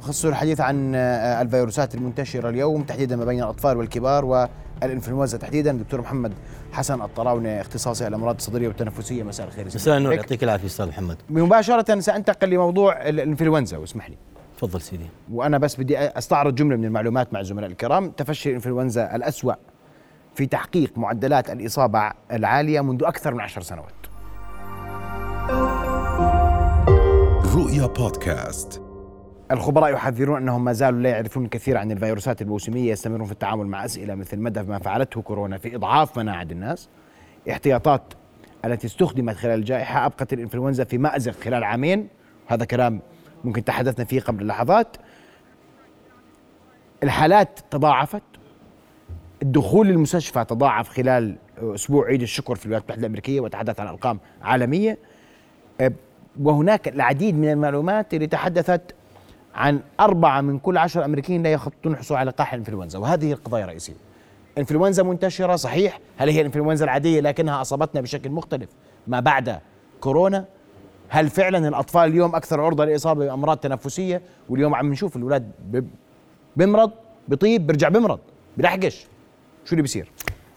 خصوص الحديث عن آه، الفيروسات المنتشرة اليوم تحديدا ما بين الأطفال والكبار والإنفلونزا تحديدا. دكتور محمد حسن الطراونة اختصاصي الأمراض الصدرية والتنفسية مساء الخير. مساء النور يعطيك العافية أستاذ محمد. مباشرة سأنتقل لموضوع الإنفلونزا واسمح لي. تفضل سيدي. وأنا بس بدي أستعرض جملة من المعلومات مع الزملاء الكرام. تفشي الإنفلونزا الأسوأ في تحقيق معدلات الإصابة العالية منذ أكثر من عشر سنوات. رؤيا بودكاست. الخبراء يحذرون أنهم ما زالوا لا يعرفون الكثير عن الفيروسات الموسمية يستمرون في التعامل مع أسئلة مثل مدى ما فعلته كورونا في إضعاف مناعة الناس. احتياطات التي استخدمت خلال الجائحة أبقت الإنفلونزا في مأزق خلال عامين. هذا كلام ممكن تحدثنا فيه قبل لحظات. الحالات تضاعفت. الدخول للمستشفى تضاعف خلال أسبوع عيد الشكر في الولايات المتحدة الأمريكية وتحدث عن أرقام عالمية. وهناك العديد من المعلومات اللي تحدثت عن أربعة من كل عشر أمريكيين لا يخططون الحصول على لقاح الإنفلونزا وهذه القضايا الرئيسية إنفلونزا منتشرة صحيح. هل هي الإنفلونزا العادية لكنها أصابتنا بشكل مختلف ما بعد كورونا؟ هل فعلا الأطفال اليوم أكثر عرضة للإصابة بأمراض تنفسية؟ واليوم عم نشوف الأولاد بمرض بطيب برجع بمرض بلحقش. شو اللي بيصير؟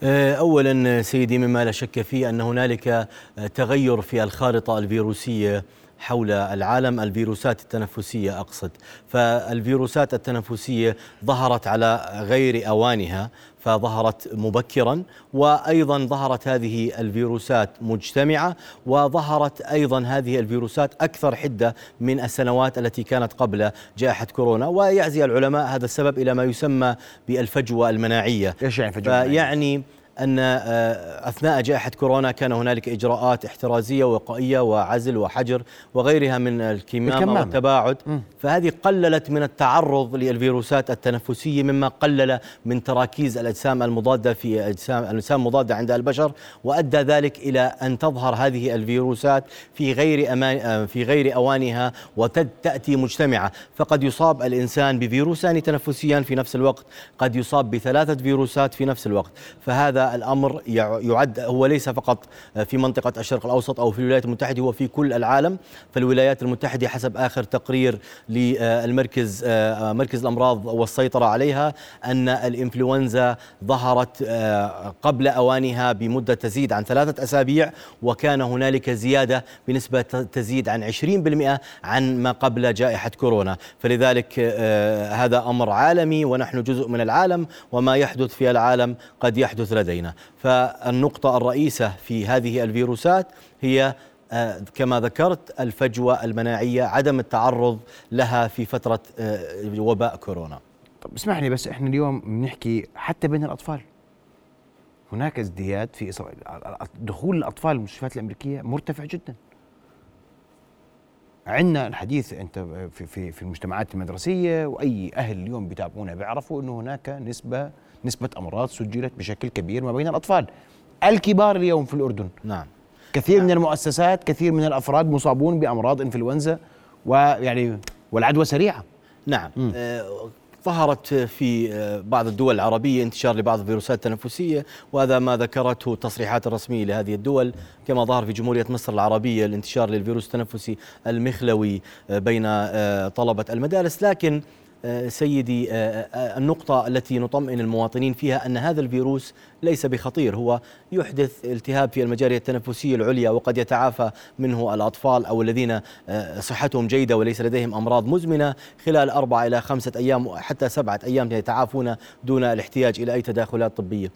آه، اولا سيدي مما لا شك فيه أن هنالك تغير في الخارطة الفيروسية. حول العالم الفيروسات التنفسية أقصد. فالفيروسات التنفسية ظهرت على غير أوانها فظهرت مبكرا وأيضا ظهرت هذه الفيروسات مجتمعة وظهرت أيضا هذه الفيروسات أكثر حدة من السنوات التي كانت قبل جائحة كورونا. ويعزي العلماء هذا السبب إلى ما يسمى بالفجوة المناعية. إيش يعني فجوة يعني أن آه، أثناء جائحة كورونا كان هنالك إجراءات احترازية وقائية وعزل وحجر وغيرها من الكمامة والتباعد. فهذه قللت من التعرض للفيروسات التنفسية مما قلل من تراكيز الأجسام المضادة في أجسام الأجسام المضادة عند البشر وأدى ذلك إلى أن تظهر هذه الفيروسات في غير أمان آه، في غير أوانها وتأتي مجتمعة. فقد يصاب الإنسان بفيروسان تنفسيان في نفس الوقت قد يصاب بثلاثة فيروسات في نفس الوقت. فهذا الأمر يعد هو ليس فقط في منطقة الشرق الأوسط أو في الولايات المتحدة هو في كل العالم. فالولايات المتحدة حسب آخر تقرير للمركز مركز الأمراض والسيطرة عليها أن الإنفلونزا ظهرت قبل أوانها بمدة تزيد عن ثلاثة أسابيع وكان هنالك زيادة بنسبة تزيد عن 20% عن ما قبل جائحة كورونا. فلذلك هذا أمر عالمي ونحن جزء من العالم وما يحدث في العالم قد يحدث لدينا. لدينا. فالنقطة الرئيسة في هذه الفيروسات هي آه، كما ذكرت الفجوة المناعية عدم التعرض لها في فترة آه، وباء كورونا. طب اسمح لي بس إحنا اليوم بنحكي حتى بين الأطفال. هناك ازدياد في دخول الأطفال المستشفيات الأمريكية مرتفع جدا. عندنا الحديث أنت في في في المجتمعات المدرسية وأي أهل اليوم بيتابعونا بيعرفوا إنه هناك نسبه نسبة أمراض سجلت بشكل كبير ما بين الأطفال. الكبار اليوم في الأردن. نعم. كثير نعم. من المؤسسات كثير من الأفراد مصابون بأمراض إنفلونزا ويعني والعدوى سريعة. نعم. آه ظهرت في آه، بعض الدول العربية انتشار لبعض الفيروسات التنفسية وهذا ما ذكرته التصريحات الرسمية لهذه الدول كما ظهر في جمهورية مصر العربية الانتشار للفيروس التنفسي المخلوي آه، بين آه، طلبة المدارس. لكن سيدي النقطة التي نطمئن المواطنين فيها أن هذا الفيروس ليس بخطير. هو يحدث التهاب في المجاري التنفسية العليا وقد يتعافى منه الأطفال أو الذين صحتهم جيدة وليس لديهم أمراض مزمنة خلال أربعة إلى خمسة أيام حتى سبعة أيام يتعافون دون الاحتياج إلى أي تداخلات طبية.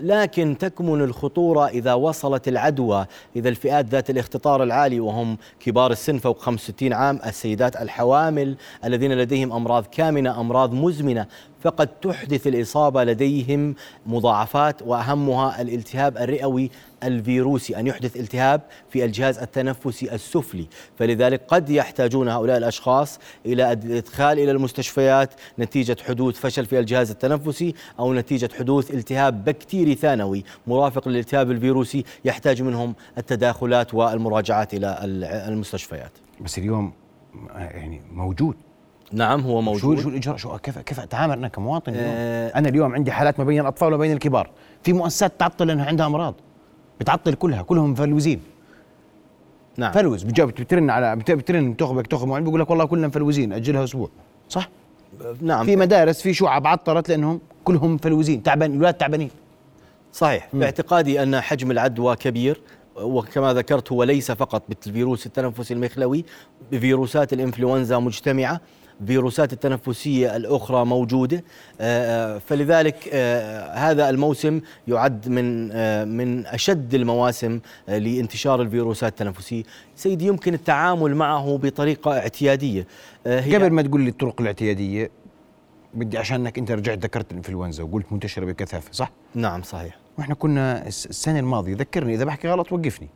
لكن تكمن الخطورة إذا وصلت العدوى إذا الفئات ذات الاختطار العالي وهم كبار السن فوق 65 عام السيدات الحوامل الذين لديهم أمراض كامنة أمراض مزمنة فقد تحدث الإصابة لديهم مضاعفات وأهمها الالتهاب الرئوي الفيروسي أن يحدث التهاب في الجهاز التنفسي السفلي. فلذلك قد يحتاجون هؤلاء الأشخاص إلى الإدخال إلى المستشفيات نتيجة حدوث فشل في الجهاز التنفسي أو نتيجة حدوث التهاب بكتيري ثانوي. مرافق للالتهاب الفيروسي يحتاج منهم التداخلات والمراجعات إلى المستشفيات. بس اليوم يعني موجود. نعم هو موجود. شو شو الإجراء؟ شو كيف كيف أتعامل أنا كمواطن آه أنا اليوم عندي حالات ما بين الأطفال وما بين الكبار. في مؤسسات تعطل لأنها عندها أمراض. بتعطل كلها كلهم مفلوزين نعم. فلوز. بترن على بترن تاخذ تاخذ معين بيقول لك والله كلنا مفلوزين أجلها أسبوع. صح؟ نعم. في مدارس في شعب عطلت لأنهم كلهم مفلوزين تعبان الاولاد تعبانين. صحيح. باعتقادي أن حجم العدوى كبير. وكما ذكرت هو ليس فقط بالفيروس التنفسي المخلوي بفيروسات الإنفلونزا مجتمعة. فيروسات التنفسية الأخرى موجودة. آه، آه، فلذلك آه، هذا الموسم يعد من من أشد المواسم لانتشار الفيروسات التنفسية. سيدي يمكن التعامل معه بطريقة اعتيادية. هي قبل ما تقول لي الطرق الاعتيادية بدي عشانك أنت رجعت ذكرت الإنفلونزا وقلت منتشرة بكثافة صح؟ نعم صحيح. وإحنا كنا السنة الماضية ذكرني إذا بحكي غلط وقفني.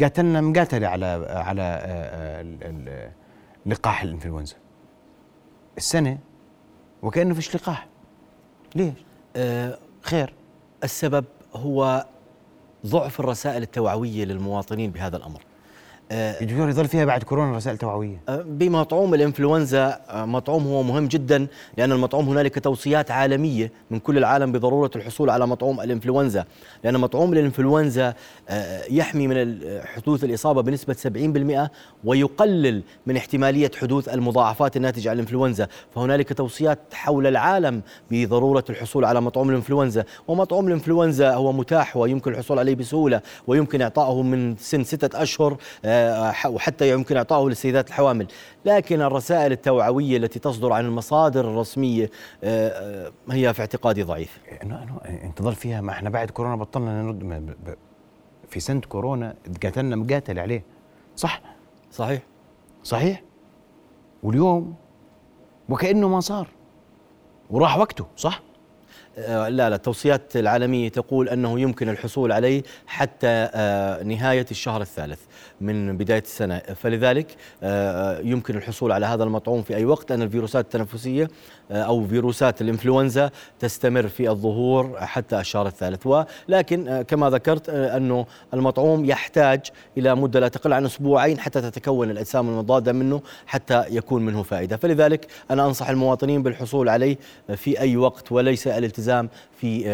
قاتلنا مقاتلة على على لقاح الإنفلونزا. السنة وكأنه فيش لقاح. ليش؟ آه خير. السبب هو ضعف الرسائل التوعوية للمواطنين بهذا الأمر. دكتور يظل فيها بعد كورونا رسائل توعوية. أه، بمطعوم الإنفلونزا أه، مطعوم هو مهم جدا لأن المطعوم هنالك توصيات عالمية من كل العالم بضرورة الحصول على مطعوم الإنفلونزا. لأن مطعوم الإنفلونزا يحمي من حدوث الإصابة بنسبة 70% ويقلل من احتمالية حدوث المضاعفات الناتجة عن الإنفلونزا. فهنالك توصيات حول العالم بضرورة الحصول على مطعوم الإنفلونزا. ومطعوم الإنفلونزا هو متاح ويمكن الحصول عليه بسهولة ويمكن إعطائه من سن ستة أشهر وحتى يمكن إعطائه للسيدات الحوامل. لكن الرسائل التوعوية التي تصدر عن المصادر الرسمية آه، آه، هي في اعتقادي ضعيفة. انت ظل فيها. ما إحنا بعد كورونا بطلنا نرد في سنة كورونا قاتلنا مقاتل عليه. صح؟ صحيح. صحيح؟ واليوم وكأنه ما صار. وراح وقته صح؟ لا لا التوصيات العالمية تقول أنه يمكن الحصول عليه حتى نهاية الشهر الثالث من بداية السنة. فلذلك آه، آه، يمكن الحصول على هذا المطعوم في أي وقت أن الفيروسات التنفسية آه، أو فيروسات الإنفلونزا تستمر في الظهور حتى الشهر الثالث. ولكن كما ذكرت أنه المطعوم يحتاج إلى مدة لا تقل عن أسبوعين حتى تتكون الأجسام المضادة منه حتى يكون منه فائدة. فلذلك أنا أنصح المواطنين بالحصول عليه في أي وقت وليس الالتزام في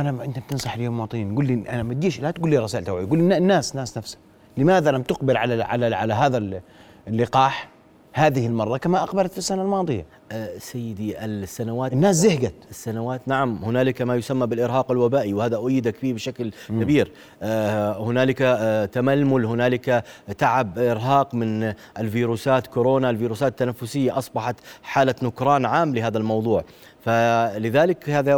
أنا أنت بتنصح اليوم المواطنين قول لي أنا ما لا تقول لي رسائل توعية قول لي الناس ناس نفسها لماذا لم تقبل على على على هذا اللقاح هذه المرة كما أقبلت في السنة الماضية؟ سيدي السنوات الناس زهقت. السنوات. نعم هنالك ما يسمى بالإرهاق الوبائي وهذا أيدك فيه بشكل م. كبير. أه هنالك أه تململ هنالك تعب إرهاق من الفيروسات كورونا الفيروسات التنفسية أصبحت حالة نكران عام لهذا الموضوع. فلذلك هذا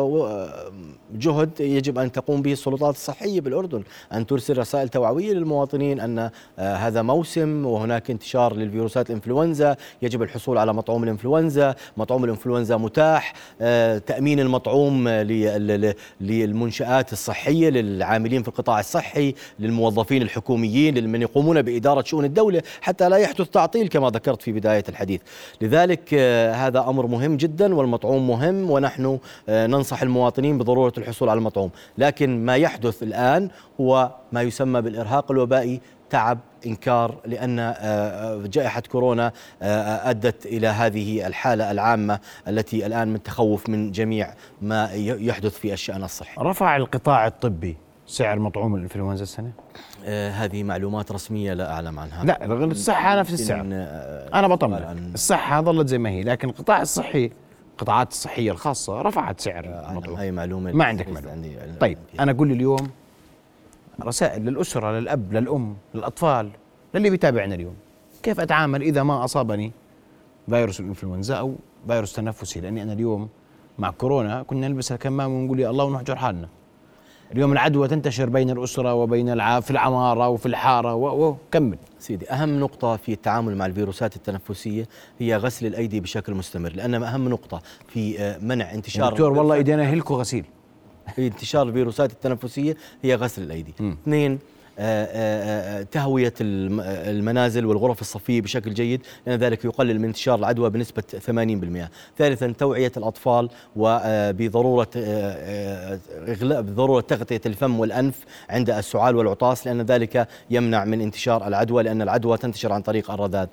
جهد يجب أن تقوم به السلطات الصحية بالأردن أن ترسل رسائل توعوية للمواطنين أن آه، هذا موسم وهناك انتشار للفيروسات الإنفلونزا يجب الحصول على مطعوم الإنفلونزا مطعوم الإنفلونزا متاح آه، تأمين المطعوم للمنشآت الصحية للعاملين في القطاع الصحي للموظفين الحكوميين لمن يقومون بإدارة شؤون الدولة حتى لا يحدث تعطيل كما ذكرت في بداية الحديث. لذلك آه، هذا أمر مهم جدا والمطعوم مهم ونحن آه، ننصح المواطنين بضرورة الحصول على المطعوم. لكن ما يحدث الآن هو ما يسمى بالإرهاق الوبائي تعب إنكار لأن آه، آه، جائحة كورونا أدت إلى هذه الحالة العامة التي الآن من تخوف من جميع ما يحدث في الشأن الصحي. رفع القطاع الطبي سعر مطعوم الإنفلونزا السنة؟ آه هذه معلومات رسمية لا أعلم عنها. لا الصحة نفس السعر. أنا بطمن الصحة ظلت زي ما هي لكن القطاع الصحي القطاعات الصحية الخاصة رفعت سعر المطعوم. هاي معلومة ما عندك معلومة. عندي طيب أنا أقول اليوم رسائل للأسرة للأب للأم للأطفال للي بيتابعنا اليوم. كيف أتعامل إذا ما أصابني فيروس الإنفلونزا أو فيروس تنفسي؟ لأني أنا اليوم مع كورونا كنا نلبس الكمام ونقول يا الله ونحجر حالنا. اليوم العدوى تنتشر بين الأسرة وبين الع... في العمارة وفي الحارة وكمل سيدي أهم نقطة في التعامل مع الفيروسات التنفسية هي غسل الأيدي بشكل مستمر لأن أهم نقطة في آه، منع انتشار دكتور والله إيدينا هلكو غسيل. في انتشار الفيروسات التنفسية هي غسل الأيدي. اثنين آه، آه، آه، تهوية المنازل والغرف الصفية بشكل جيد لأن ذلك يقلل من انتشار العدوى بنسبة 80% ثالثا توعية الأطفال وبضرورة بضرورة تغطية الفم والأنف عند السعال والعطاس لأن ذلك يمنع من انتشار العدوى لأن العدوى تنتشر عن طريق الرذاذ.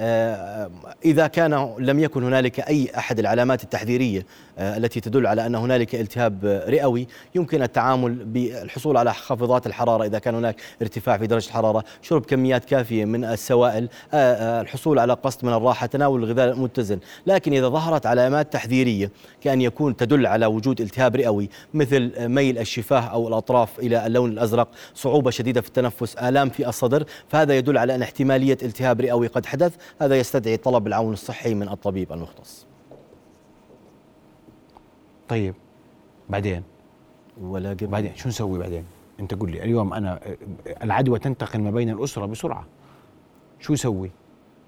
إذا كان لم يكن هنالك أي أحد العلامات التحذيرية آه، التي تدل على أن هنالك التهاب رئوي يمكن التعامل بالحصول على خفضات الحرارة. إذا كان هناك ارتفاع في درجة الحرارة شرب كميات كافية من السوائل الحصول على قسط من الراحة تناول الغذاء المتزن. لكن إذا ظهرت علامات تحذيرية كأن يكون تدل على وجود التهاب رئوي مثل ميل الشفاه أو الأطراف إلى اللون الأزرق صعوبة شديدة في التنفس آلام في الصدر فهذا يدل على أن احتمالية التهاب رئوي قد حدث. هذا يستدعي طلب العون الصحي من الطبيب المختص. طيب بعدين؟ ولا قبل. بعدين شو نسوي بعدين؟ أنت قل لي اليوم أنا العدوى تنتقل ما بين الأسرة بسرعة. شو يسوي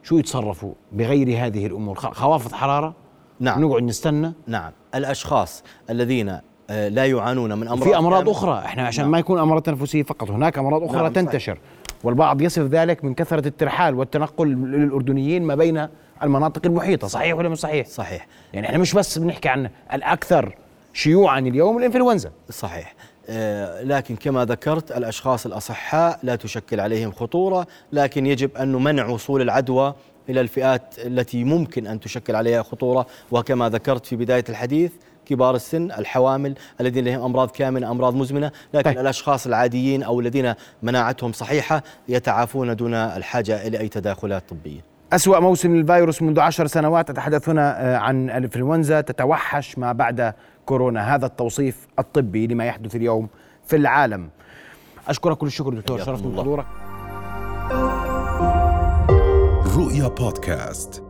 شو يتصرفوا بغير هذه الأمور؟ خوافض حرارة؟ نعم. نقعد نستنى؟ نعم. الأشخاص الذين آه، لا يعانون من أمراض في امراض أخرى. إحنا عشان نعم. ما يكون أمراض تنفسية فقط هناك أمراض أخرى نعم تنتشر. صحيح. والبعض يصف ذلك من كثرة الترحال والتنقل للأردنيين ما بين المناطق المحيطة. صحيح ولا مش صحيح؟ صحيح. يعني إحنا مش بس بنحكي عن الأكثر شيوعا اليوم الإنفلونزا. صحيح. آه، لكن كما ذكرت الأشخاص الأصحاء لا تشكل عليهم خطورة لكن يجب أن منع وصول العدوى إلى الفئات التي ممكن أن تشكل عليها خطورة. وكما ذكرت في بداية الحديث كبار السن الحوامل الذين لهم أمراض كامنة أمراض مزمنة لكن طيب. الأشخاص العاديين أو الذين مناعتهم صحيحة يتعافون دون الحاجة إلى أي تداخلات طبية. أسوأ موسم للفيروس منذ عشر سنوات أتحدث هنا آه، عن الإنفلونزا تتوحش ما بعد كورونا. هذا التوصيف الطبي لما يحدث اليوم في العالم. أشكرك كل الشكر دكتور شرفت بحضورك. رؤيا بودكاست.